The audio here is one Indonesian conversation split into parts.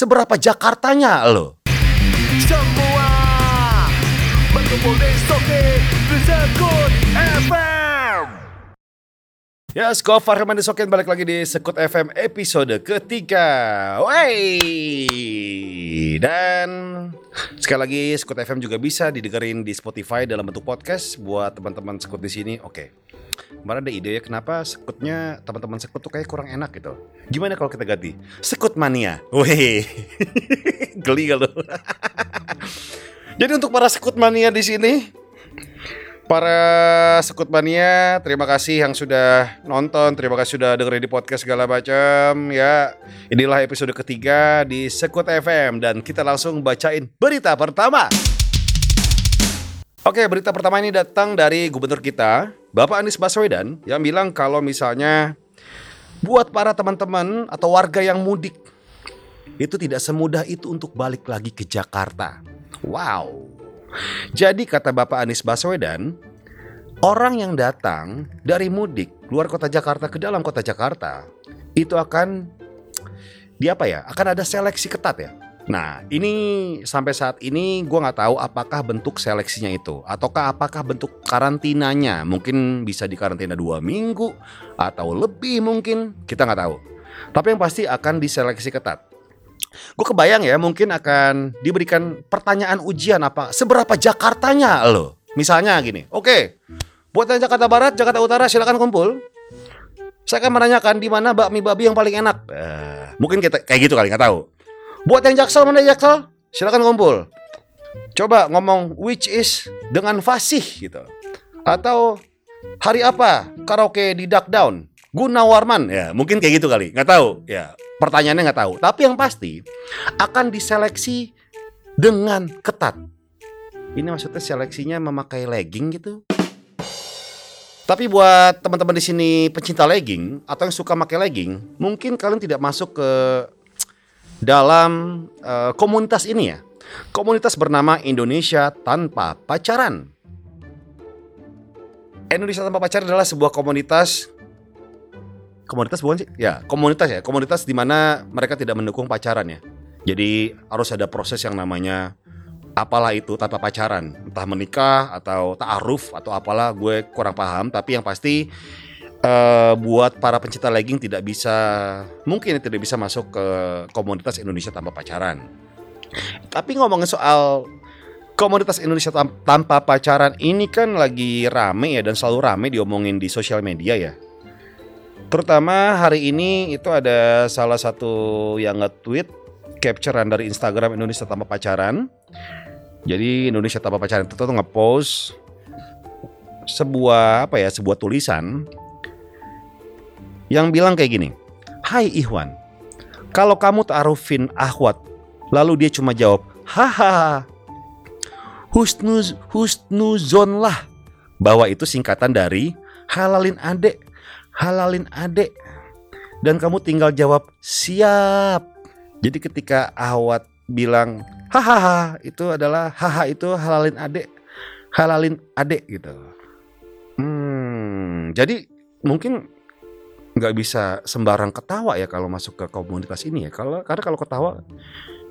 seberapa Jakartanya lo? Semua berkumpul di Soke di Sekut FM. Ya, Skofar Herman Soken balik lagi di Sekut FM episode ketiga. Wey! Dan sekali lagi Sekut FM juga bisa didengerin di Spotify dalam bentuk podcast buat teman-teman Sekut di sini. Oke. Kemarin ada ide ya kenapa sekutnya teman-teman sekut tuh kayak kurang enak gitu. Gimana kalau kita ganti? Sekut mania. Wih. Geli kalau. Jadi untuk para sekut mania di sini Para sekut mania, terima kasih yang sudah nonton, terima kasih sudah dengerin di podcast segala macam ya. Inilah episode ketiga di Sekut FM dan kita langsung bacain berita pertama. Oke, berita pertama ini datang dari gubernur kita, Bapak Anies Baswedan yang bilang kalau misalnya buat para teman-teman atau warga yang mudik itu tidak semudah itu untuk balik lagi ke Jakarta. Wow. Jadi kata Bapak Anies Baswedan, orang yang datang dari mudik luar kota Jakarta ke dalam kota Jakarta itu akan di apa ya? Akan ada seleksi ketat ya. Nah ini sampai saat ini gue nggak tahu apakah bentuk seleksinya itu ataukah apakah bentuk karantinanya mungkin bisa dikarantina dua minggu atau lebih mungkin kita nggak tahu. Tapi yang pasti akan diseleksi ketat. Gue kebayang ya mungkin akan diberikan pertanyaan ujian apa seberapa Jakartanya lo. Misalnya gini, oke, buat yang Jakarta Barat, Jakarta Utara silakan kumpul. Saya akan menanyakan di mana bakmi babi yang paling enak. Eh, mungkin kita kayak gitu kali nggak tahu. Buat yang Jaksel mana Jaksel, silakan kumpul. Coba ngomong which is dengan fasih gitu. Atau hari apa? Karaoke di Duck Down? Gunawarman. Ya mungkin kayak gitu kali. Nggak tahu. Ya pertanyaannya nggak tahu. Tapi yang pasti akan diseleksi dengan ketat. Ini maksudnya seleksinya memakai legging gitu? Tapi buat teman-teman di sini pecinta legging atau yang suka pakai legging mungkin kalian tidak masuk ke dalam uh, komunitas ini ya komunitas bernama Indonesia tanpa pacaran Indonesia tanpa pacaran adalah sebuah komunitas komunitas bukan sih? Ya, komunitas ya. Komunitas di mana mereka tidak mendukung pacaran ya. Jadi harus ada proses yang namanya apalah itu tanpa pacaran, entah menikah atau ta'aruf atau apalah gue kurang paham, tapi yang pasti uh, buat para pencinta legging tidak bisa mungkin tidak bisa masuk ke komunitas Indonesia tanpa pacaran. Tapi ngomongin soal komunitas Indonesia tanpa pacaran ini kan lagi rame ya dan selalu rame diomongin di sosial media ya Terutama hari ini itu ada salah satu yang nge-tweet capturean dari Instagram Indonesia tanpa pacaran. Jadi Indonesia tanpa pacaran itu tuh nge-post sebuah apa ya, sebuah tulisan yang bilang kayak gini. Hai Ikhwan, kalau kamu ta'arufin Ahwat, lalu dia cuma jawab, haha, husnuz husnuzon lah. Bahwa itu singkatan dari halalin adek halalin adek dan kamu tinggal jawab siap. Jadi ketika Ahwat bilang hahaha itu adalah haha itu halalin adek, halalin adek gitu. Hmm, jadi mungkin nggak bisa sembarang ketawa ya kalau masuk ke komunitas ini ya. Kalau karena kalau ketawa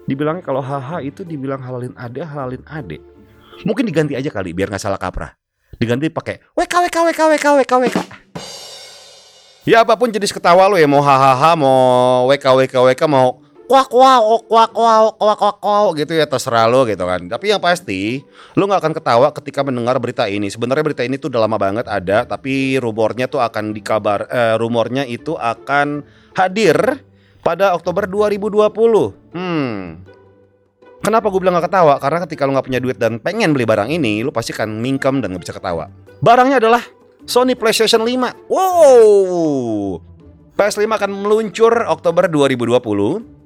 dibilangnya kalau haha itu dibilang halalin adek, halalin adek. Mungkin diganti aja kali biar nggak salah kaprah. Diganti pakai WK WK WK WK WK WK. Ya apa pun jenis ketawa lo ya mau hahaha mau wk wk wk mau kuak kuak kuak kuak kuak kuak kuak gitu ya terserah lo gitu kan. Tapi yang pasti lo nggak akan ketawa ketika mendengar berita ini. Sebenarnya berita ini tuh udah lama banget ada, tapi rumornya tuh akan dikabar, eh, rumornya itu akan hadir pada Oktober 2020. Hmm. Kenapa gue bilang gak ketawa? Karena ketika lo gak punya duit dan pengen beli barang ini, lo pasti akan mingkem dan gak bisa ketawa. Barangnya adalah Sony PlayStation 5. Wow. PS5 akan meluncur Oktober 2020.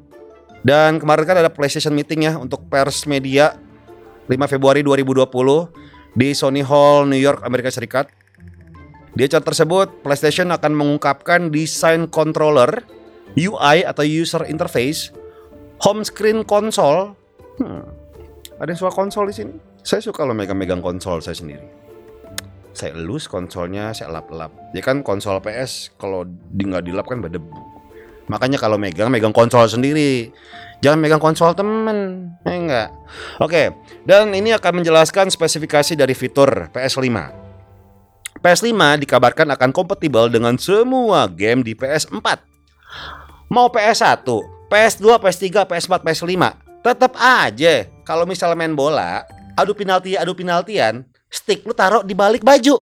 Dan kemarin kan ada PlayStation meeting ya untuk pers media 5 Februari 2020 di Sony Hall New York Amerika Serikat. Di acara tersebut PlayStation akan mengungkapkan desain controller, UI atau user interface, home screen konsol. Hmm. Ada yang suka konsol di sini? Saya suka lo megang-megang konsol saya sendiri saya elus konsolnya saya lap-lap ya kan konsol PS kalau di nggak dilap kan berdebu makanya kalau megang megang konsol sendiri Jangan megang konsol temen, eh enggak. Oke, dan ini akan menjelaskan spesifikasi dari fitur PS5. PS5 dikabarkan akan kompatibel dengan semua game di PS4. Mau PS1, PS2, PS3, PS4, PS5, tetap aja kalau misalnya main bola, adu penalti, adu penaltian, stick lu taruh di balik baju.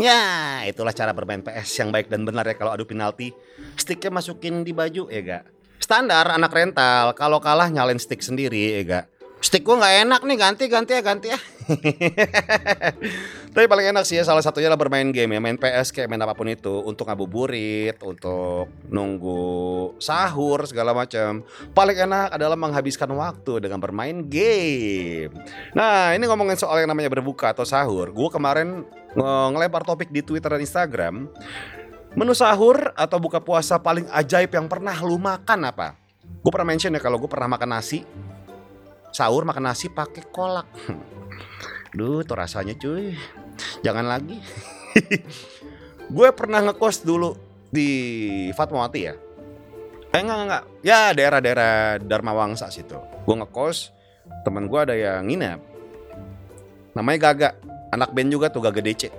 Ya, itulah cara bermain PS yang baik dan benar ya kalau adu penalti. Sticknya masukin di baju ya gak? Standar anak rental, kalau kalah nyalain stick sendiri ya gak? Stick gua nggak enak nih, ganti ganti ya ganti ya. Tapi paling enak sih ya salah satunya lah bermain game ya, main PS kayak main apa pun itu untuk ngabuburit, untuk nunggu sahur segala macam. Paling enak adalah menghabiskan waktu dengan bermain game. Nah, ini ngomongin soal yang namanya berbuka atau sahur. Gue kemarin ngelempar topik di Twitter dan Instagram. Menu sahur atau buka puasa paling ajaib yang pernah lu makan apa? Gue pernah mention ya kalau gue pernah makan nasi sahur makan nasi pakai kolak. Duh, tuh rasanya cuy. Jangan lagi. gue pernah ngekos dulu di Fatmawati ya. Eh enggak enggak. Ya daerah-daerah Dharma Wangsa situ. Gue ngekos, teman gue ada yang nginep. Namanya Gaga, anak band juga tuh Gaga DC.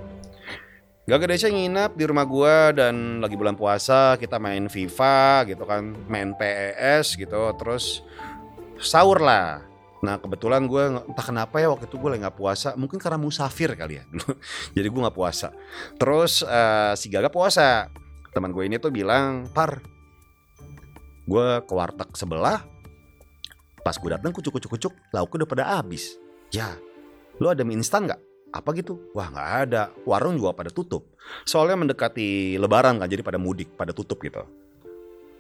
Gaga DC nginep di rumah gue dan lagi bulan puasa kita main FIFA gitu kan, main PES gitu, terus sahur lah. Nah kebetulan gue entah kenapa ya waktu itu gue lagi nggak puasa, mungkin karena musafir kali ya. Jadi gue nggak puasa. Terus eh, si Gaga puasa. Teman gue ini tuh bilang, par, gue ke warteg sebelah. Pas gue datang kucuk kucuk kucuk, lauknya udah pada habis. Ya, lu ada mie instan nggak? Apa gitu? Wah nggak ada. Warung juga pada tutup. Soalnya mendekati Lebaran kan, jadi pada mudik, pada tutup gitu.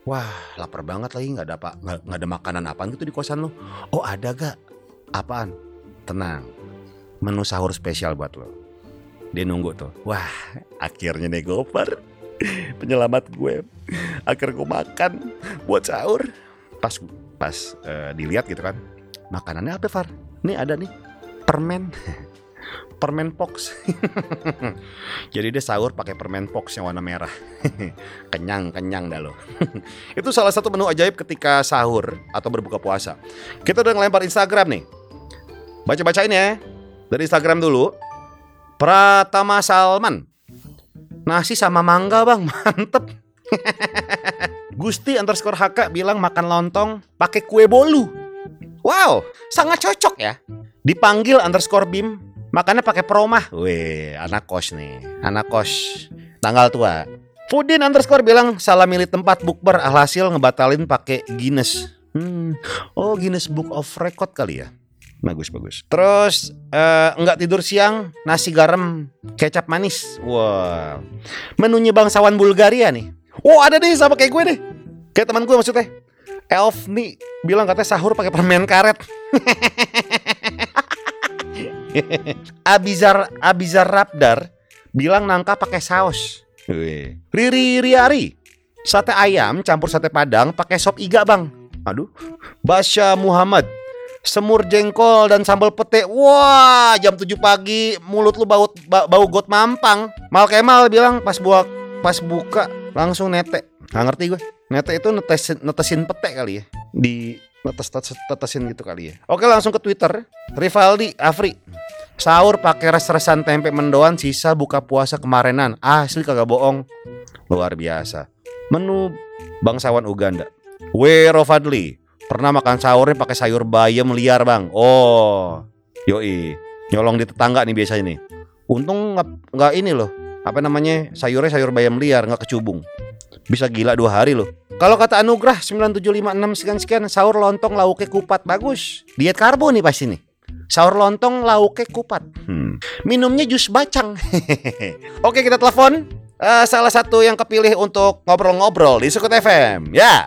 Wah, lapar banget lagi nggak ada apa, nggak ada makanan apaan gitu di kosan lo. Oh ada gak? Apaan? Tenang, menu sahur spesial buat lo. Dia nunggu tuh. Wah, akhirnya nih Gopar, penyelamat gue. Akhirnya gue makan buat sahur. Pas pas eh, dilihat gitu kan, makanannya apa Far? Nih ada nih permen. permen pox. Jadi dia sahur pakai permen pox yang warna merah. kenyang, kenyang dah lo. Itu salah satu menu ajaib ketika sahur atau berbuka puasa. Kita udah ngelempar Instagram nih. Baca-bacain ya. Dari Instagram dulu. Pratama Salman. Nasi sama mangga bang, mantep. Gusti underscore HK bilang makan lontong pakai kue bolu. Wow, sangat cocok ya. Dipanggil underscore Bim, makannya pakai promah. Wih, anak kos nih, anak kos. Tanggal tua. Pudin underscore bilang salah milih tempat bukber alhasil ngebatalin pakai Guinness. Hmm. Oh Guinness Book of Record kali ya. Bagus bagus. Terus eh, nggak tidur siang nasi garam kecap manis. Wah. Menunya bangsawan Bulgaria nih. Oh ada nih sama kayak gue nih. Kayak teman gue maksudnya. Elf nih bilang katanya sahur pakai permen karet. Abizar Abizar Rapdar bilang nangka pakai saus. Riri Riari. Sate ayam campur sate padang pakai sop iga, Bang. Aduh. Basya Muhammad. Semur jengkol dan sambal pete. Wah, jam 7 pagi mulut lu bau ba- bau got mampang. Mal Kemal bilang pas buak pas buka langsung nete. Nggak ngerti gue. Nete itu netesin, netesin pete kali ya. Di netes netesin gitu kali ya. Oke, langsung ke Twitter. Rivaldi Afri. Sahur pakai res-resan tempe mendoan sisa buka puasa kemarinan. Asli kagak bohong. Luar biasa. Menu bangsawan Uganda. Wero Fadli. Pernah makan sahurnya pakai sayur bayam liar bang. Oh, yoi. Nyolong di tetangga nih biasanya nih. Untung nggak ini loh. Apa namanya sayurnya sayur bayam liar nggak kecubung. Bisa gila dua hari loh. Kalau kata Anugrah 9756 sekian sekian sahur lontong lauknya kupat bagus. Diet karbo nih pasti nih. Sahur lontong lauknya kupat. Hmm. Minumnya jus bacang. Oke kita telepon eh, salah satu yang kepilih untuk ngobrol-ngobrol di Sukut FM. Ya.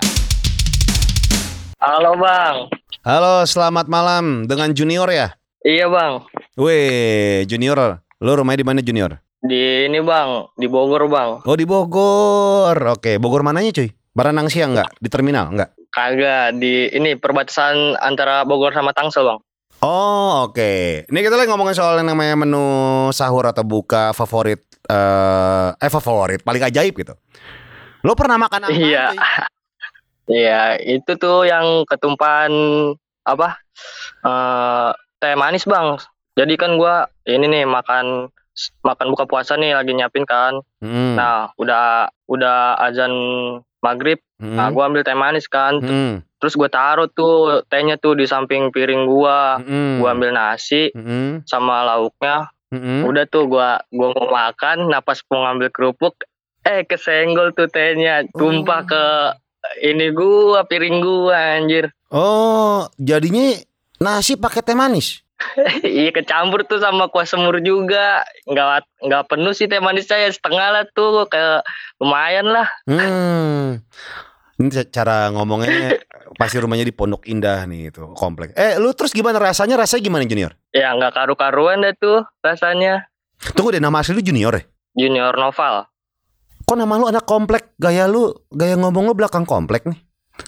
Halo bang, Halo, selamat malam dengan Junior ya. iya bang. Weh, Junior. Lo rumahnya di mana Junior? Di ini bang, di Bogor bang. Oh, di Bogor. Oke, Bogor mananya cuy? Baranang siang enggak? Di terminal enggak? Kagak di ini perbatasan antara Bogor sama Tangsel bang. Oh, oke. Ini kita lagi ngomongin soal yang namanya menu sahur atau buka favorit eh eh favorit paling ajaib gitu. Lo pernah makan apa? Iya. Iya, itu tuh yang ketumpahan apa? eh teh manis, Bang. Jadi kan gua ini nih makan makan buka puasa nih lagi nyiapin kan. Hmm. Nah, udah udah azan maghrib. Hmm. Nah, gua ambil teh manis kan. Hmm. Terus gua taruh tuh tehnya tuh di samping piring gua. Hmm. Gua ambil nasi Hmm. sama lauknya. Hmm. Udah tuh gua gua mau makan, nah pas mau ngambil kerupuk, eh kesenggol tuh tehnya, tumpah Oh. ke ini gua, piring gua anjir. Oh, jadinya nasi pakai teh manis. iya kecampur tuh sama kuah semur juga. Nggak nggak penuh sih teh manis saya setengah lah tuh, kayak lumayan lah. Hmm. Ini ca- cara ngomongnya pasti rumahnya di Pondok Indah nih itu komplek. Eh, lu terus gimana rasanya? Rasanya gimana Junior? Ya nggak karu-karuan deh tuh rasanya. Tunggu deh nama asli lu Junior ya? Junior Noval. Kok nama lu anak komplek? Gaya lu, gaya ngomong lu belakang komplek nih.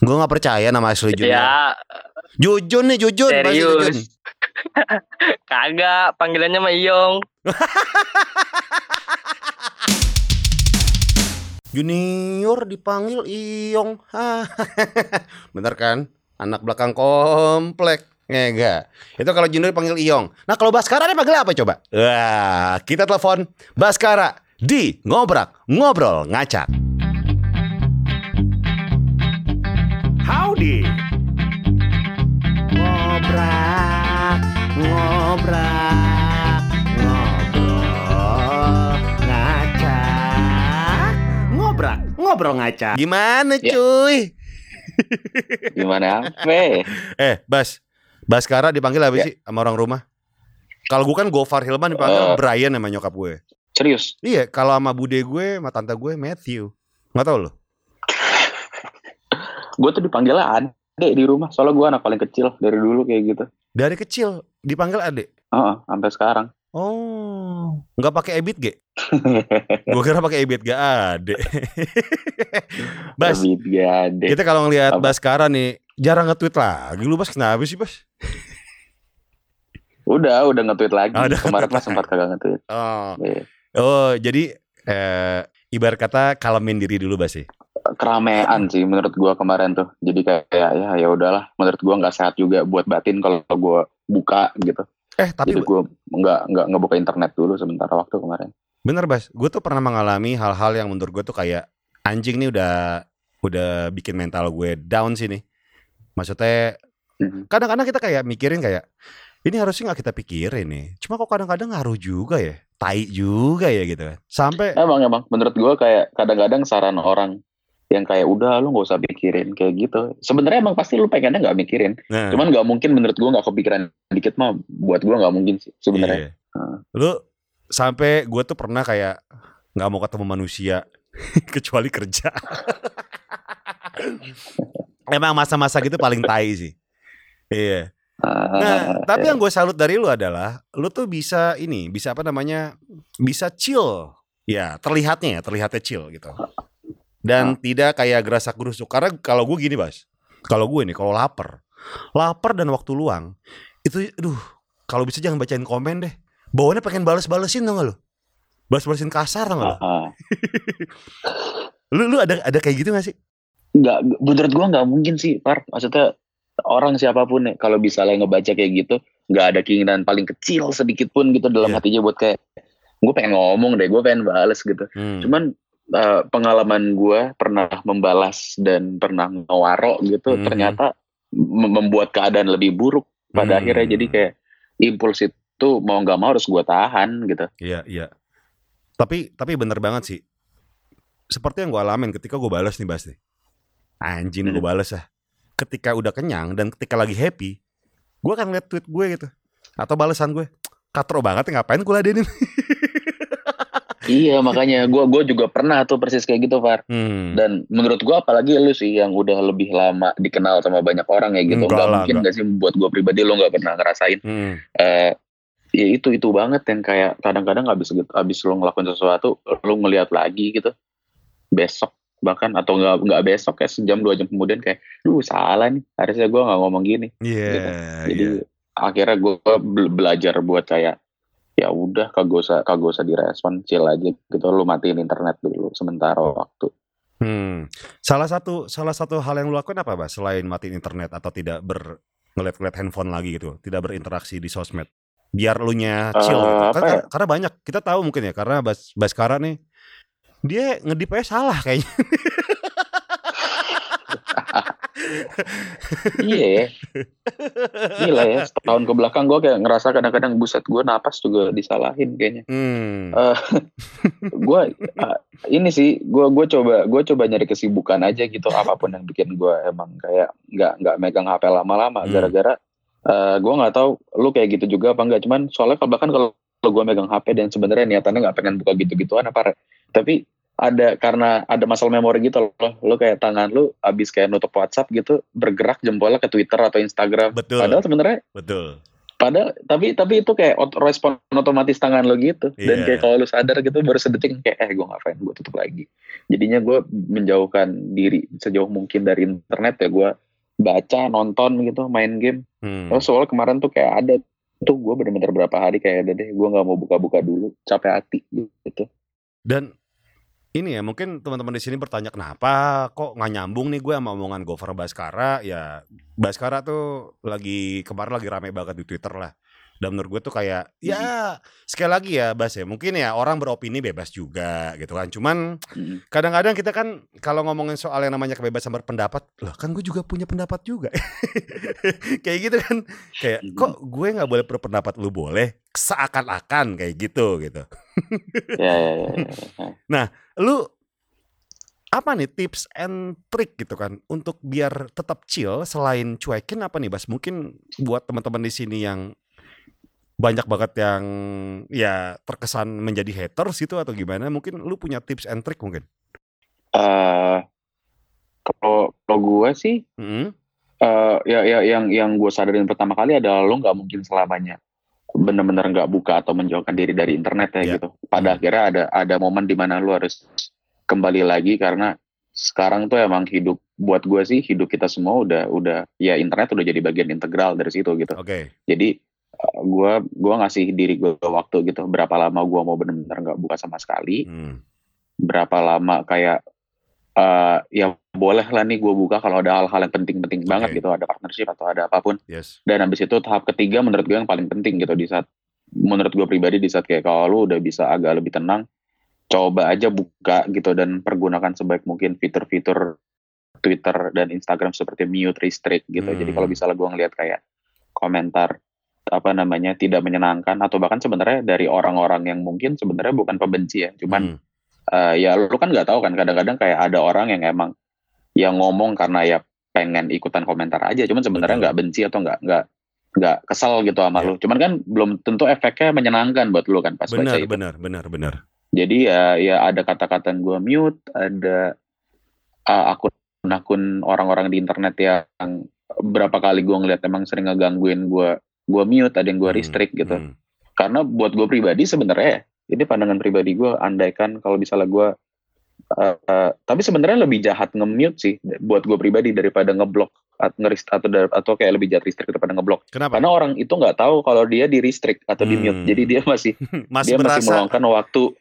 Gue nggak percaya nama asli Junior. Ya Jujun nih, Jujun. Jujun. serius. Kagak, panggilannya mah Iyong. Junior dipanggil Iyong. Bener kan? Anak belakang komplek. Enggak. Itu kalau Junior dipanggil Iyong. Nah kalau Baskara dipanggil apa coba? Wah, kita telepon Baskara di ngobrak ngobrol ngacak. Ngobrak, ngobrol ngacak. Ngobrak, ngobrol ngaca. Gimana Ya. cuy? Gimana apa? Eh, Bas. Baskara dipanggil apa Ya. sih sama orang rumah? Kalau gue kan Gofar Hilman dipanggil Eh. Brian sama nyokap gue. Serius? Iya, kalau sama bude gue, sama tante gue Matthew. Nggak tahu lo? Gue tuh dipanggilnya adek di rumah. Soalnya gue anak paling kecil dari dulu kayak gitu. Dari kecil dipanggil adek. Heeh, sampai sekarang. Oh, nggak pakai ebit G? gue kira pakai ebit gak adek. Bas, David Gade. kita kalau ngelihat Apa? Baskara nih jarang nge-tweet lagi. Lu Bas kenapa sih Bas? Udah, udah nge-tweet lagi. Oh, udah Kemarin pas sempat kagak nge-tweet. Oh, Iya. oh jadi eh, ibarat kata kalemin diri dulu Bas ya? Keramaian sih menurut gue kemarin tuh. Jadi kayak ya ya udahlah. Menurut gue nggak sehat juga buat batin kalau gue buka gitu. Eh tapi Jadi gue nggak nggak ngebuka internet dulu sementara waktu kemarin. Bener Bas, gue tuh pernah mengalami hal-hal yang menurut gue tuh kayak anjing nih udah udah bikin mental gue down sih nih. Maksudnya Mhm. kadang-kadang kita kayak mikirin kayak ini harusnya nggak kita pikirin nih. Cuma kok kadang-kadang ngaruh juga ya, tai juga ya gitu kan. Sampai Emang emang menurut gue kayak kadang-kadang saran orang yang kayak udah lu nggak usah pikirin kayak gitu. Sebenarnya emang pasti lu pengennya nggak mikirin. nah, Cuman nggak mungkin menurut gue nggak kepikiran dikit mah buat gue nggak mungkin sih sebenarnya. iya. Heeh. Lu sampai gue tuh pernah kayak nggak mau ketemu manusia kecuali kerja. Emang masa-masa gitu paling tai sih. Iya. Nah, Ah, tapi ya. yang gue salut dari lu adalah lu tuh bisa ini, bisa apa namanya? Bisa chill. Ya, terlihatnya ya, terlihatnya chill gitu. Dan tidak kayak gerasak gerusuk. Karena kalau gue gini, Bas. Kalau gue nih kalau lapar, lapar dan waktu luang, itu aduh, kalau bisa jangan bacain komen deh. Bawaannya pengen bales-balesin dong lu? Bales-balesin kasar dong lu? Ah, ah. Lu lu ada ada kayak gitu gak sih? nggak menurut gue nggak mungkin sih par maksudnya orang siapa pun ya kalau bisa lah ngebaca kayak gitu nggak ada keinginan paling kecil sedikit pun gitu dalam Iya. hatinya buat kayak gue pengen ngomong deh gue pengen bales gitu Hmm. cuman eh, pengalaman gue pernah membalas dan pernah ngewaro gitu Mhm. ternyata mem- membuat keadaan lebih buruk pada Hmm. akhirnya jadi kayak impuls itu mau nggak mau harus gue tahan gitu Iya, iya. Tapi tapi bener banget sih. Seperti yang gue alamin ketika gue balas nih Bas nih. Anjing gue Hmm. balas ah. Ketika udah kenyang dan ketika lagi happy, gue akan lihat tweet gue gitu. Atau balasan gue. Katro banget ya, ngapain gue ladenin. iya makanya gue gue juga pernah tuh persis kayak gitu Far Hmm. dan menurut gua apalagi lu sih yang udah lebih lama dikenal sama banyak orang ya gitu Enggak nggak mungkin enggak. nggak sih buat gua pribadi lo nggak pernah ngerasain Hmm. eh ya itu itu banget yang kayak kadang-kadang habis gitu habis lo ngelakuin sesuatu lo ngeliat lagi gitu besok bahkan atau nggak nggak besok kayak sejam dua jam kemudian kayak lu salah nih harusnya gua nggak ngomong gini Iya, Gitu. jadi iya. akhirnya gua be- belajar buat kayak ya udah kagak usah kagak usah direspon chill aja gitu lu matiin internet dulu sementara waktu Hmm. Salah satu salah satu hal yang lu lakukan apa, Bas? Selain matiin internet atau tidak ber ngeliat-ngeliat handphone lagi gitu, tidak berinteraksi di sosmed. Biar lu nya chill Eh, gitu. apa Karena, ya? karena banyak kita tahu mungkin ya karena Bas Baskara nih dia ngedip aja salah kayaknya. iya ya. Gila ya, setahun ke belakang gue kayak ngerasa kadang-kadang buset gue napas juga disalahin kayaknya. Hmm. Eh, gue uh, ini sih gue gue coba gue coba nyari kesibukan aja gitu apa pun yang bikin gue emang kayak nggak nggak megang HP lama-lama Hmm. gara-gara eh gue nggak tahu lu kayak gitu juga apa enggak cuman soalnya kalau bahkan kalau gue megang HP dan sebenarnya niatannya nggak pengen buka gitu-gituan apa tapi ada karena ada masalah memori gitu loh. Lu kayak tangan lu abis kayak nutup WhatsApp gitu bergerak jempolnya ke Twitter atau Instagram. Betul. padahal sebenarnya Betul. Padahal tapi tapi itu kayak ot- respon otomatis tangan lo gitu. Dan Iya. kayak kalau lu sadar gitu baru sedetik kayak eh gue ngapain? Gue tutup lagi. Jadinya gue menjauhkan diri sejauh mungkin dari internet ya. Gue baca nonton gitu main game. Hmm. oh, soalnya kemarin tuh kayak ada. Tuh gue bener-bener berapa hari kayak ada deh gue nggak mau buka-buka dulu. Capek hati gitu. Dan ini ya mungkin teman-teman di sini bertanya kenapa kok nggak nyambung nih gue sama omongan Gofar Baskara? Ya Baskara tuh lagi kemarin lagi rame banget di Twitter lah. Dan menurut gue tuh kayak ya sekali lagi ya Bas ya mungkin ya orang beropini bebas juga gitu kan. Cuman kadang-kadang kita kan kalau ngomongin soal yang namanya kebebasan berpendapat lah kan gue juga punya pendapat juga. Kayak gitu kan. Kayak kok gue nggak boleh berpendapat? Lu boleh seakan-akan kayak gitu gitu ya, ya, ya, ya. lu apa nih tips and trick gitu kan untuk biar tetap chill selain cuekin apa nih Bas mungkin buat teman-teman di sini yang banyak banget yang ya terkesan menjadi haters gitu atau gimana mungkin lu punya tips and trick mungkin Eh, kalau kalau gue sih Mm-mm. eh ya, ya yang yang gue sadarin pertama kali adalah lo nggak mungkin selamanya bener-bener nggak buka atau menjauhkan diri dari internet ya Ya. gitu. Pada akhirnya ada ada momen di mana lo harus kembali lagi karena sekarang tuh emang hidup buat gue sih hidup kita semua udah udah ya internet udah jadi bagian integral dari situ gitu. oke Jadi eh, gua gua ngasih diri gue waktu gitu berapa lama gua mau bener-bener nggak buka sama sekali Hmm. berapa lama kayak eh ya boleh lah nih gue buka kalau ada hal-hal yang penting-penting banget Oke. gitu ada partnership atau ada apa pun yes dan habis itu tahap ketiga menurut gue yang paling penting gitu di saat menurut gue pribadi di saat kayak kalau lu udah bisa agak lebih tenang coba aja buka gitu dan pergunakan sebaik mungkin fitur-fitur Twitter dan Instagram seperti mute restrict gitu jadi Hmm. kalau misalnya gue ngeliat kayak komentar apa namanya tidak menyenangkan atau bahkan sebenarnya dari orang-orang yang mungkin sebenarnya bukan pembenci ya cuman Hmm. eh, ya lu kan nggak tahu kan kadang-kadang kayak ada orang yang emang yang ngomong karena ya pengen ikutan komentar aja. Cuman sebenarnya nggak benci atau nggak nggak nggak kesel gitu sama Ya. lu. Cuman kan belum tentu efeknya menyenangkan buat lu kan pas baca benar itu. benar benar benar. Jadi ya ya ada kata-kata gue mute ada uh, akun-akun orang-orang di internet yang berapa kali gue ngeliat emang sering ngegangguin gue gue mute ada yang gue Hmm, restrict gitu. hmm. karena buat gue pribadi sebenarnya ini pandangan pribadi gue andaikan kalau misalnya gue uh, uh, tapi sebenarnya lebih jahat nge-mute sih buat gue pribadi daripada ngeblok atau ngerist atau atau kayak lebih jahat restrict daripada ngeblok. Kenapa? Karena orang itu nggak tahu kalau dia di restrict atau di mute Hmm. jadi dia masih masih dia masih merasa. meluangkan waktu.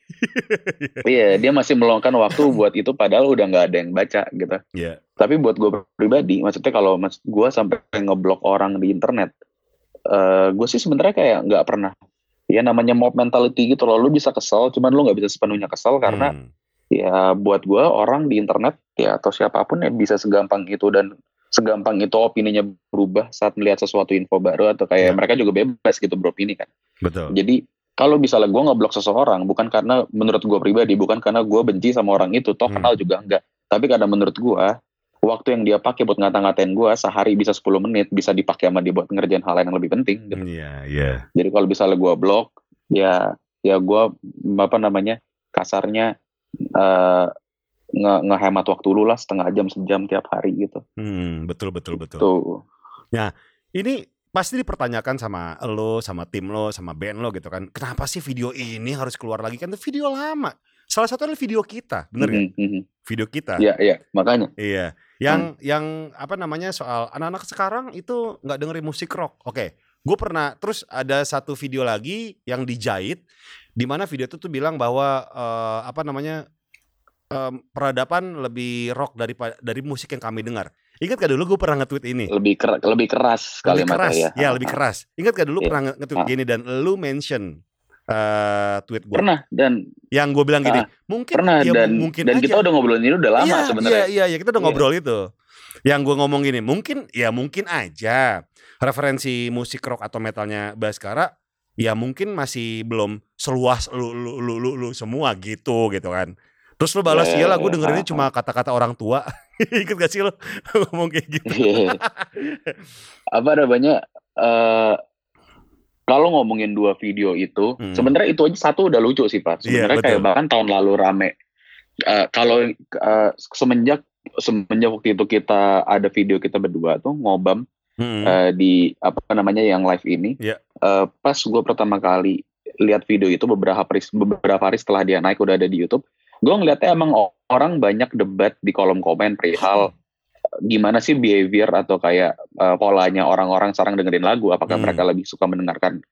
Iya dia masih meluangkan waktu buat itu padahal udah nggak ada yang baca gitu. Iya. tapi buat gue pribadi maksudnya kalau mas gue sampai ngeblok orang di internet eh gue sih sebenarnya kayak nggak pernah. Ya namanya mob mentality gitu loh. Lu bisa kesel cuman lu nggak bisa sepenuhnya kesel karena Hmm. Ya buat gue orang di internet ya atau siapa pun ya bisa segampang itu dan segampang itu opininya berubah saat melihat sesuatu info baru atau kayak Ya. mereka juga bebas gitu beropini kan betul jadi kalau misalnya gue ngeblok seseorang bukan karena menurut gue pribadi bukan karena gue benci sama orang itu toh Hmm. kenal juga enggak tapi karena menurut gue waktu yang dia pakai buat ngata-ngatain gue sehari bisa 10 menit bisa dipakai sama dia buat ngerjain hal lain yang lebih penting gitu. iya iya jadi kalau misalnya gue blok ya ya gue apa namanya kasarnya eh nge ngehemat waktu lu lah setengah jam sejam tiap hari gitu Hmm, betul betul betul tuh ini pasti dipertanyakan sama lo, sama tim lo, sama band lo gitu kan. Kenapa sih video ini harus keluar lagi kan itu video lama. Salah satu adalah video kita, bener gak? Mhm, mhm. Video kita. ya ya makanya Iya. Yang yang apa namanya soal anak-anak sekarang itu nggak dengerin musik rock. Oke. Gue pernah terus ada satu video lagi yang dijahit di mana video itu tuh bilang bahwa eh, apa namanya em, peradaban lebih rock dari dari musik yang kami dengar. Ingat gak dulu gue pernah nge-tweet ini? lebih ker- lebih keras Lebih kalimatnya keras, ya. ya lebih keras. Ingat gak dulu Iya. pernah nge-tweet Ah. gini dan lu mention eh tweet gue Pernah dan yang gue bilang gini, Ah, mungkin pernah ya dan mungkin dan aja. kita udah ngobrolin ini udah lama iya, sebenarnya. Iya, iya, iya, kita udah Iya. ngobrol itu. Yang gue ngomong gini, mungkin ya mungkin aja referensi musik rock atau metalnya Baskara ya mungkin masih belum seluas lu lu lu, lu, lu semua gitu gitu kan. Terus lu balas Iya, iyalah gue iya, dengerinnya ah, cuma kata-kata orang tua. Ikut gak sih lu ngomong kayak gitu? Iya. Apa namanya? eh kalau ngomongin dua video itu, Hmm. sebenarnya itu aja satu udah lucu sih pak. Iya, Sebenarnya kayak betul. bahkan tahun lalu rame. Eh, kalau eh, semenjak semenjak waktu itu kita ada video kita berdua tuh ngobam Hmm. eh, di apa namanya yang live ini. Iya. Eh, pas gue pertama kali lihat video itu beberapa hari beberapa hari setelah dia naik udah ada di YouTube, gue ngeliatnya emang orang banyak debat di kolom komen perihal gimana sih behavior atau kayak eh, polanya orang-orang sekarang dengerin lagu. Apakah Hmm. mereka lebih suka mendengarkan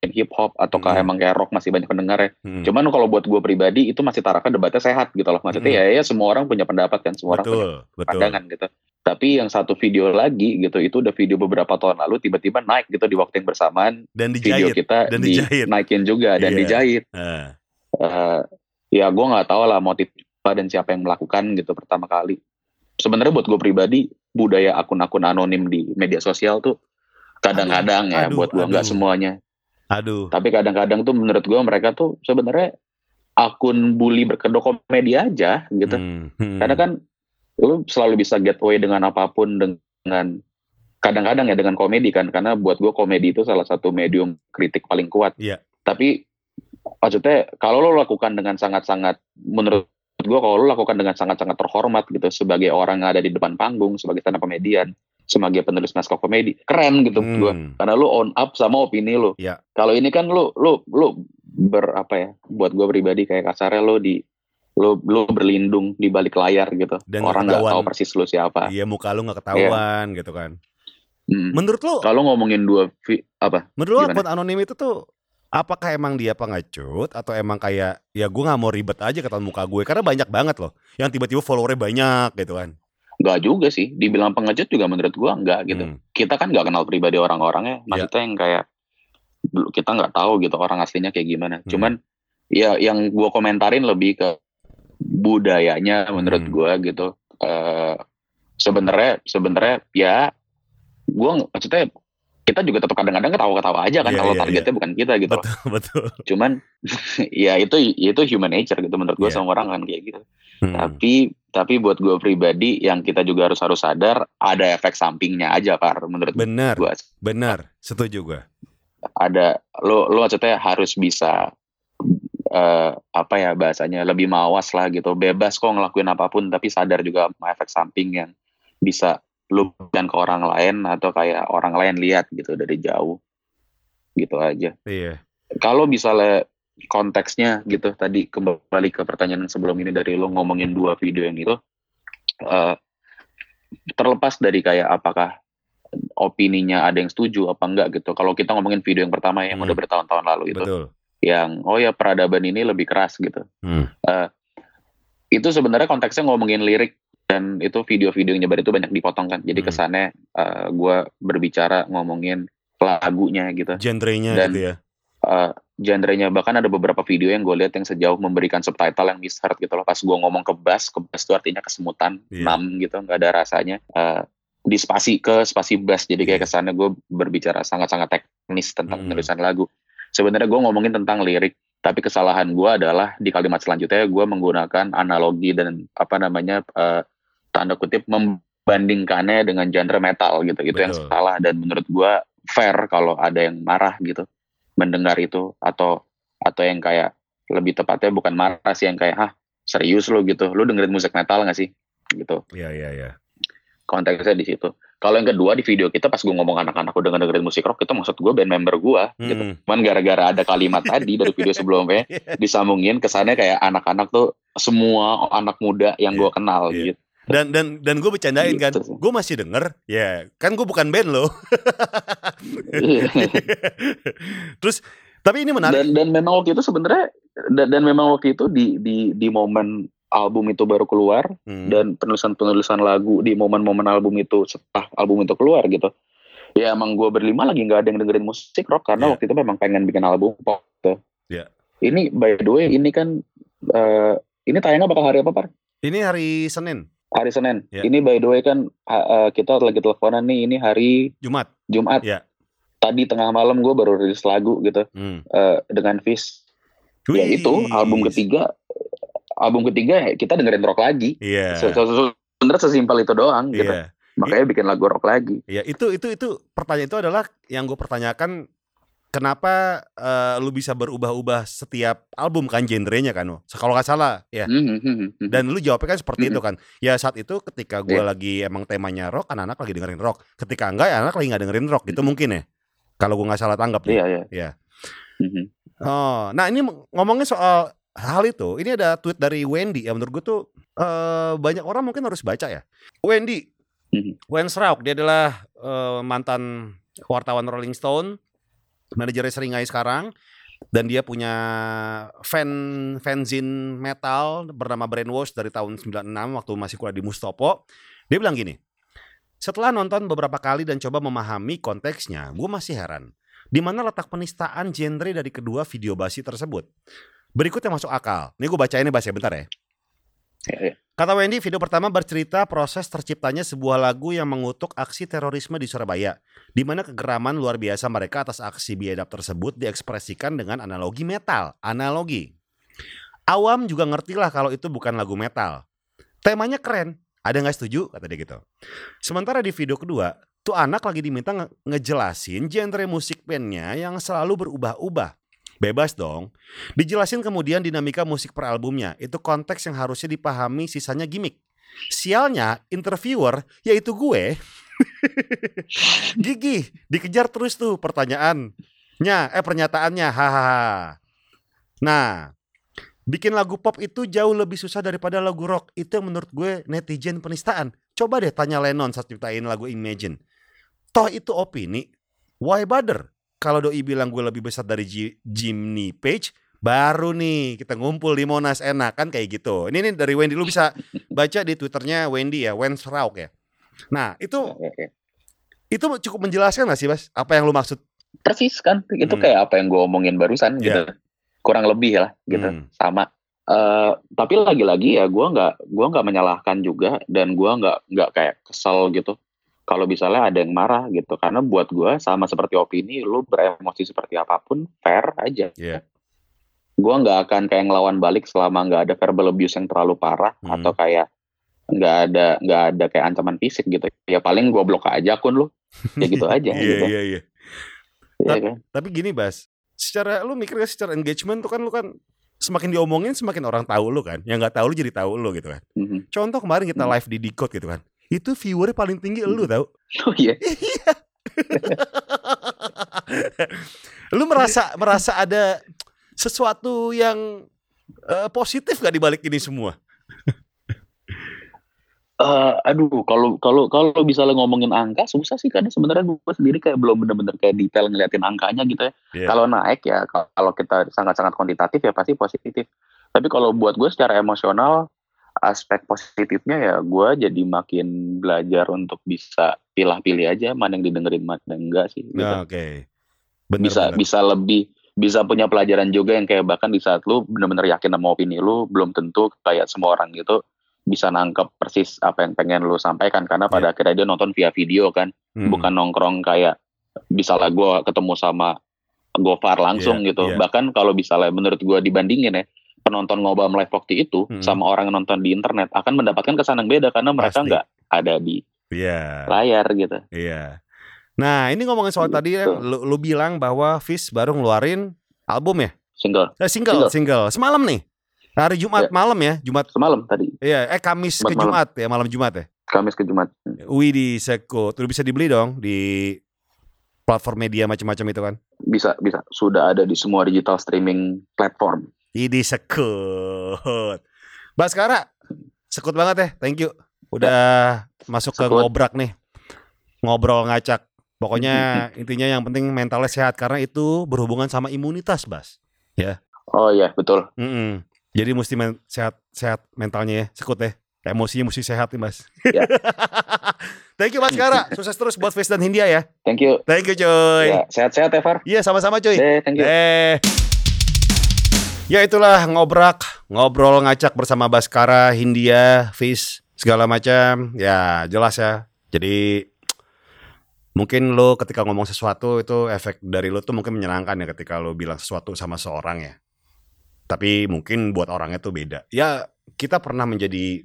hip hop ataukah Hmm. emang kayak rock masih banyak pendengar ya. Hmm. Cuman kalau buat gue pribadi itu masih tarakan debatnya sehat gitu loh. Maksudnya Hmm. ya ya semua orang punya pendapat kan, semua orang punya betul, betul. pandangan gitu. Tapi yang satu video lagi gitu itu udah video beberapa tahun lalu tiba-tiba naik gitu di waktu yang bersamaan Dan video dijahit. kita dan di dijahit. naikin juga dan Iya. dijahit. Ah. Eh, ya gue nggak tahu lah motif apa dan siapa yang melakukan gitu pertama kali. Sebenarnya buat gue pribadi budaya akun-akun anonim di media sosial tuh kadang-kadang ya Aduh, buat gue nggak semuanya. Aduh. Tapi kadang-kadang tuh menurut gue mereka tuh sebenarnya akun bully berkedok komedi aja gitu. Hmm, hmm. Karena kan lu selalu bisa get away dengan apa pun dengan kadang-kadang ya dengan komedi kan karena buat gue komedi itu salah satu medium kritik paling kuat. Iya. Tapi maksudnya kalau lo lakukan dengan sangat-sangat menurut gue kalau lo lakukan dengan sangat-sangat terhormat gitu sebagai orang yang ada di depan panggung sebagai stand up sebagai penulis naskah komedi keren gitu menurut gue Hmm. karena lu on up sama opini lu. Iya. Kalau ini kan lu lu lu ber apa ya? Buat gue pribadi kayak kasarnya lu di lu lu berlindung di balik layar gitu. Dan Orang nggak tahu persis lu siapa. Iya muka lu nggak ketahuan gitu kan. Mm. Menurut lu, Kalau ngomongin dua apa? menurut lu akun anonim itu tuh apakah emang dia pengecut atau emang kayak ya gue nggak mau ribet aja ketahuan muka gue karena banyak banget loh yang tiba-tiba followernya banyak gitu kan. Nggak juga sih. Dibilang pengecut juga menurut gua enggak gitu. Hmm. Kita kan nggak kenal pribadi orang-orangnya. Maksudnya yang kayak kita nggak tahu gitu orang aslinya kayak gimana. Hmm. Cuman ya yang gua komentarin lebih ke budayanya menurut Hmm. gua gitu. Eh sebenarnya sebenarnya ya gua maksudnya kita juga tetap kadang-kadang ketawa-ketawa aja kan Iya, kalau iya, targetnya bukan kita gitu. Betul betul. Cuman ya itu itu human nature gitu menurut gua Iya. semua orang kan kayak gitu. Hmm. Tapi tapi buat gue pribadi yang kita juga harus harus sadar ada efek sampingnya aja par menurut Benar, gue benar. Setuju gue. ada lo lo maksudnya harus bisa eh, apa ya bahasanya lebih mawas lah gitu bebas kok ngelakuin apa pun tapi sadar juga sama efek samping yang bisa lu dan ke orang lain atau kayak orang lain lihat gitu dari jauh gitu aja Iya. kalau misalnya konteksnya gitu tadi kembali ke pertanyaan yang sebelum ini dari lo ngomongin dua video yang itu eh, terlepas dari kayak apakah opininya ada yang setuju apa enggak gitu kalau kita ngomongin video yang pertama yang Hmm. udah bertahun-tahun lalu itu Betul. yang oh ya peradaban ini lebih keras gitu Hmm. itu sebenarnya konteksnya ngomongin lirik dan itu video-video yang nyebar itu banyak dipotong kan jadi Hmm. kesannya eh, gua berbicara ngomongin lagunya gitu Genrenya Dan- gitu ya. uh, genrenya. Bahkan ada beberapa video yang gue lihat yang sejauh memberikan subtitle yang misheard gitu loh. Pas gue ngomong ke bass ke bass itu artinya kesemutan Iya. nam gitu nggak ada rasanya. Uh, di spasi ke spasi bass. Jadi kayak Iya. kesannya gue berbicara sangat-sangat teknis tentang Hmm. penulisan lagu. Sebenarnya gue ngomongin tentang lirik tapi kesalahan gue adalah di kalimat selanjutnya gue menggunakan analogi dan apa namanya uh, tanda kutip membandingkannya dengan genre metal gitu. Itu yang salah dan menurut gue fair kalau ada yang marah gitu mendengar itu atau atau yang kayak lebih tepatnya bukan marah sih yang kayak hah serius lo gitu. Lu dengerin musik metal gak sih? Gitu. Iya iya iya. konteksnya di situ. Kalau yang kedua di video kita pas gue ngomong anak-anak udah dengerin musik rock itu maksud gue band member gue gitu. Hmm. cuman gara-gara ada kalimat tadi dari video sebelumnya disambungin kesannya kayak anak-anak tuh semua anak muda yang gue kenal Iya. gitu Dan dan dan gue bercandain kan, Gitu sih. gue masih denger, ya kan gue bukan band loh. Terus tapi ini menarik. dan dan memang waktu itu sebenarnya dan, dan memang waktu itu di di di momen album itu baru keluar Hmm. dan penulisan-penulisan lagu di momen-momen album itu setelah album itu keluar gitu. Ya emang gue berlima lagi nggak ada yang dengerin musik rock karena Iya. waktu itu memang pengen bikin album pop. Gitu. Iya. Ini by the way ini kan eh, ini tayangnya bakal hari apa par? Ini hari Senin, Hari Senin. Iya. Ini by the way kan eh, kita lagi teleponan nih ini hari Jumat. Jumat. Iya. Tadi tengah malam gue baru rilis lagu gitu Hmm. eh, dengan Fish. Ya itu album ketiga. Album ketiga ya kita dengerin rock lagi. Iya. Se- Sebenarnya sesimpel itu doang gitu. Iya. Makanya bikin lagu rock lagi. Iya, itu itu itu pertanyaan itu adalah yang gue pertanyakan kenapa eh, lu bisa berubah-ubah setiap album kan genrenya kan, kalau nggak salah ya. Hmm, hmm, hmm, hmm. Dan lu jawabnya kan seperti itu kan. Ya saat itu ketika gue Iya. lagi emang temanya rock, anak-anak lagi dengerin rock. Ketika enggak, ya anak lagi nggak dengerin rock. Itu mungkin ya. Kalau gue nggak salah tanggap nih. Iya, iya. Mhm. Oh, nah ini ngomongin soal hal itu. Ini ada tweet dari Wendy yang menurut gue tuh eh, banyak orang mungkin harus baca ya. Wendy, Mhm. Wensrauk, dia adalah eh, mantan wartawan Rolling Stone, manajernya Seringai sekarang, dan dia punya fan fanzine metal bernama Brainwash dari tahun 96 waktu masih kuliah di Mustopo. Dia bilang gini, setelah nonton beberapa kali dan coba memahami konteksnya, gue masih heran. Di mana letak penistaan genre dari kedua video basi tersebut? Berikut yang masuk akal. Ini gue bacain nih Bas ya, Kata Wendy, video pertama bercerita proses terciptanya sebuah lagu yang mengutuk aksi terorisme di Surabaya, di mana kegeraman luar biasa mereka atas aksi biadab tersebut diekspresikan dengan analogi metal. Analogi. Awam juga ngertilah kalau itu bukan lagu metal. Temanya keren. Ada nggak setuju? Kata dia gitu. Sementara di video kedua, tuh anak lagi diminta nge- ngejelasin genre musik bandnya yang selalu berubah-ubah. Bebas dong. Dijelasin kemudian dinamika musik per albumnya. Itu konteks yang harusnya dipahami sisanya gimmick. Sialnya interviewer yaitu gue. Gigi dikejar terus tuh pertanyaannya eh pernyataannya hahaha. Nah, bikin lagu pop itu jauh lebih susah daripada lagu rock. Itu yang menurut gue netizen penistaan. Coba deh tanya Lennon saat ciptain lagu Imagine. Toh itu opini. Why bother? Kalau doi bilang gue lebih besar dari Ji- Jimmy Page, baru nih kita ngumpul di Monas enak kan kayak gitu. Ini nih dari Wendy lu bisa baca di twitternya Wendy ya, Wens Rauk ya. Nah itu itu cukup menjelaskan gak sih Bas? Apa yang lu maksud? Persis kan, itu Hmm. kayak apa yang gue omongin barusan gitu. Kurang lebih lah gitu, Hmm. sama. Eh, tapi lagi-lagi ya gue nggak gua nggak menyalahkan juga dan gue nggak nggak kayak kesel gitu kalau misalnya ada yang marah gitu karena buat gue sama seperti opini lu beremosi seperti apa pun fair aja Iya. gue nggak akan kayak ngelawan balik selama nggak ada verbal abuse yang terlalu parah Hmm. atau kayak nggak ada nggak ada kayak ancaman fisik gitu ya paling gue blok aja akun lu ya gitu aja Iya gitu iya iya. Iya Tapi- kan? Tapi gini Bas, secara lu mikir gak secara engagement tuh kan lu kan semakin diomongin semakin orang tahu lu kan. Yang nggak tahu lu jadi tahu lu gitu kan. Mhm. Contoh kemarin kita Hmm. live di Decode gitu kan. Itu viewernya paling tinggi lu tau. oh iya lu merasa merasa ada sesuatu yang eh, positif gak dibalik ini semua? Eh, aduh kalau kalau kalau bisa lo ngomongin angka susah sih karena sebenarnya gue sendiri kayak belum bener-bener kayak detail ngeliatin angkanya gitu ya Iya. kalau naik ya kalau kalau kita sangat-sangat kuantitatif ya pasti positif tapi kalau buat gue secara emosional aspek positifnya ya gue jadi makin belajar untuk bisa pilih-pilih aja mana yang didengerin mana yang enggak sih gitu. Nah, Oke. Bener, bisa bener. bisa lebih bisa punya pelajaran juga yang kayak bahkan di saat lu bener-bener yakin sama opini lu belum tentu kayak semua orang gitu bisa nangkep persis apa yang pengen lu sampaikan karena pada akhirnya dia nonton via video kan Hmm. bukan nongkrong kayak misalnya gue ketemu sama Gofar langsung Iya, gitu iya. bahkan kalau misalnya menurut gue dibandingin ya penonton ngobam live waktu itu Hmm. sama orang yang nonton di internet akan mendapatkan kesan yang beda karena mereka nggak ada di Iya. layar gitu Iya. Nah, ini ngomongin soal tadi ya, Gitu. lu, lu bilang bahwa Fish baru ngeluarin album ya? single Eh, single, single, Semalam nih. Hari Jumat Ya. malam ya, Jumat. semalam tadi Iya, eh Kamis ke Jumat malam. Jumat ya, malam Jumat ya. Kamis ke Jumat Wih di Seko, tuh bisa dibeli dong di platform media macam-macam itu kan. bisa bisa sudah ada di semua digital streaming platform Idi sekut. Baskara, sekut banget ya. Thank you. Udah masuk ke Sekut. ngobrak nih. Ngobrol ngacak. Pokoknya intinya yang penting mentalnya sehat karena itu berhubungan sama imunitas, Bas. oh iya betul Mm-mm. Jadi mesti men- sehat sehat mentalnya ya, sekut ya. Emosinya mesti sehat nih Mas. Ya. Thank you Mas Kara. Sukses terus buat Face dan Hindia ya. Thank you. Thank you coy. Ya, sehat-sehat ya, Far. Iya sama-sama cuy. Deh, thank you. Eh. Ya itulah ngobrak, ngobrol ngacak bersama Baskara, Hindia, Fish, segala macam. Ya jelas ya. Jadi mungkin lo ketika ngomong sesuatu itu efek dari lo tuh mungkin menyenangkan ya ketika lo bilang sesuatu sama seorang ya. Tapi mungkin buat orangnya tuh beda. Ya kita pernah menjadi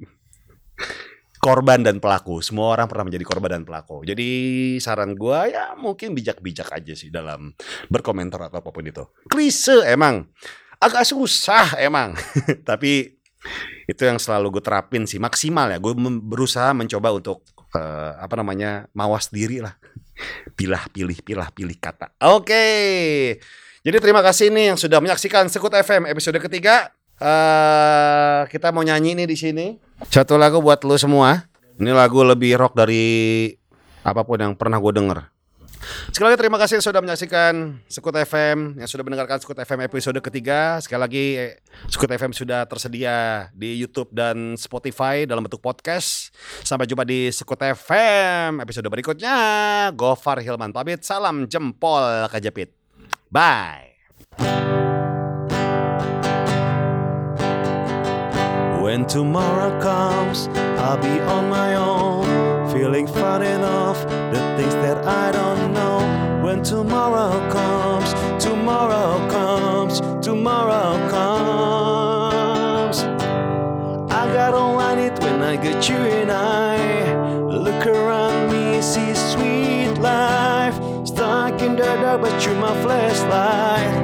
korban dan pelaku. Semua orang pernah menjadi korban dan pelaku. Jadi saran gua ya mungkin bijak-bijak aja sih dalam berkomentar atau apa pun itu. Klise emang. Agak susah emang. Tapi itu yang selalu gue terapin sih maksimal ya. Gue berusaha mencoba untuk eh, apa namanya mawas diri lah. Pilah pilih pilah pilih kata. Oke. Jadi terima kasih nih yang sudah menyaksikan Sekut FM episode ketiga. eh kita mau nyanyi nih di sini. Satu lagu buat lu semua. Ini lagu lebih rock dari apa pun yang pernah gue denger. Sekali lagi terima kasih yang sudah menyaksikan Sekut FM, yang sudah mendengarkan Sekut FM episode ketiga. Sekali lagi eh, Sekut FM sudah tersedia di YouTube dan Spotify dalam bentuk podcast. Sampai jumpa di Sekut FM episode berikutnya. Gofar Hilman pamit, salam jempol kejepit. Bye. When tomorrow comes, I'll be on my own, feeling far enough the things that I don't. When tomorrow comes, tomorrow comes, tomorrow comes. I got all I need when I get you and I look around me, see sweet life. Stuck in the dark, but you're my flashlight.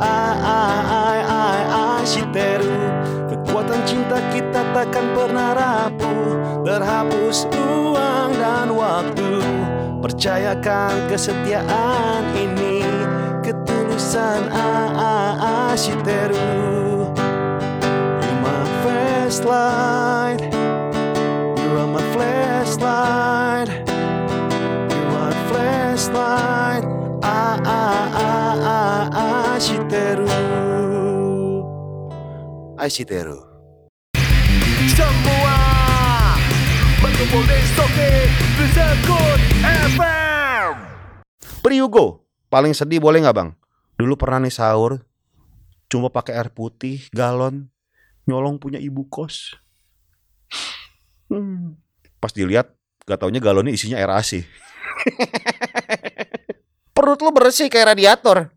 I, I, I, I, I, Shiteru Kekuatan cinta kita takkan pernah rapuh Terhapus ruang dan waktu Percayakan kesetiaan ini Ketulusan A, A, A, Shiteru You're my flashlight. You're my flashlight. You're my flashlight. Ah Shiteru Priugo Paling sedih boleh nggak bang? Dulu pernah nih sahur Cuma pakai air putih Galon Nyolong punya ibu kos Hmm. Pas dilihat Gak taunya galonnya isinya air AC Perut lu bersih kayak radiator